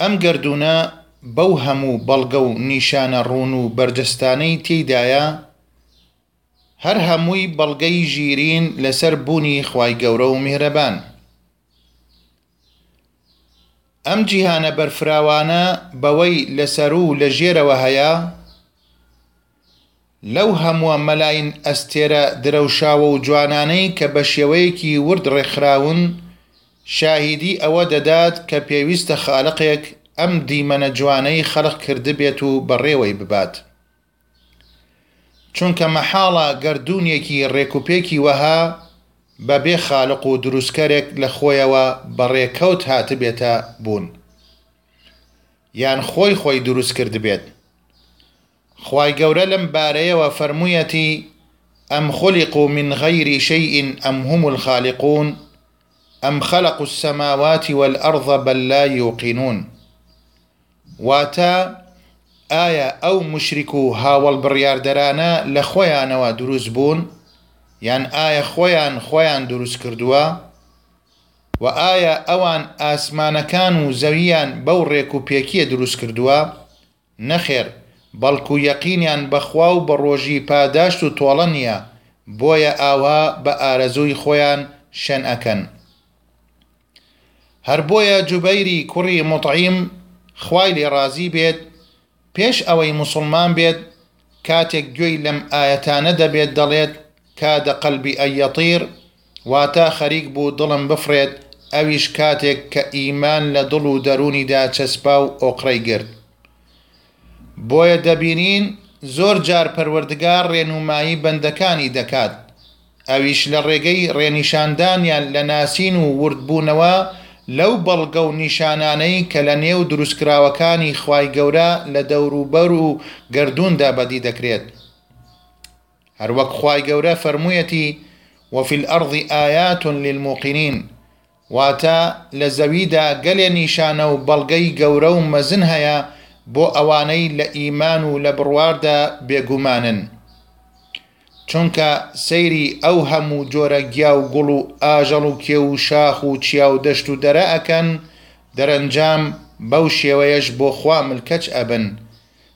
ئەم گەردوونە بەو هەموو بەڵگە و نیشانە ڕوون و بەرجەستانەی تێیدایە، هەر هەمووی بەڵگەی ژیرین لەسەر بوونی خوای گەورە و میهرەبان. ئەم جیهانە بەرفراوانە بەوەی لەسەروو و لەژێرەوە هەیە، لەو هەمووە مەلاین ئەستێرە درەوشاوە و جوانانەی کە بە شێوەیەکی ورد ڕێکخراون، شاهیدی ئەوە دەدات کە پێویستە خالقێک ئەم دیمەنە جوانەی خەلق کردبێت و بەڕێوەی ببات. چونکە مەحاڵە گەردوونێکی ڕێکوپێکی وەها بە بێ خالق و دروستکەرێک لە خۆیەوە بەڕێکەوت هاتبێتە بوون، یان خۆی خۆی دروست کردبێت. خوای گەورە لەم بارەیەوە فەرموویەتی، ئەم خولقو من غەیر شەیئین ئەم هوم الخالقون ئەم خەلەقو السەماوات والئەرض بەل لا یوقنون واتە، ئایا ئەو موشریک و هاوەڵ بڕیاردەرانە لە خۆیانەوە دروست بوون؟ یان ئایا خۆیان خۆیان دروست کردووە؟ وە ئایا ئەوان ئاسمانەکان و زەوییان بەو ڕێک و پێکییە دروست کردووە؟ نەخێر، بەڵکو یەقینیان بە خوا و بە ڕۆژی پاداشت و تۆڵە نییە، بۆیە ئاوها بە ئارەزووی خۆیان شێن ئەکەن. هەر بۆیە جوبەیری کوڕی موطعیم، خوای لێ ڕازی بێت، پێش ئەوەی موسڵمان بێت، کاتێک گوێی لەم ئایەتانە دەبێت دەڵێت، کاد قلبی ان یطیر، واتە خەریک بوو دڵم بفڕێت، ئەویش کاتێک کە ئیمان لە دڵ و دەروونیدا چەسپا و ئۆقرەی گرت. بۆیە دەبینین زۆر جار پەروەردگار ڕێنومایی بەندەکانی دەکات، ئەویش لە ڕێگەی ڕێنیشاندانیان لە ناسین و وردبوونەوە لەو بەڵگە و نیشانانەی کە لە نێو دروستکراوەکانی خوای گەورە لە دەوروبەر و گەردووندا بەدی دەکرێت. هەروەک خوای گەورە فەرموویەتی، وفی الارض آیات للموقنین، واتە، لە زەویدا گەلێ نیشانە و بەڵگەی گەورە و مەزن هەیە بۆ ئەوانەی لە ئیمان و لە بڕواردا بێگومانن، چونکە سەیری ئەو هەموو جۆرە گیا و گوڵ و ئاژەڵ و کێو و شاخ و چیا و دەشت و دەرە ئەکەن، دەرەنجام بەو شێوەیەش بۆ خوا ملکەچ ئەبن.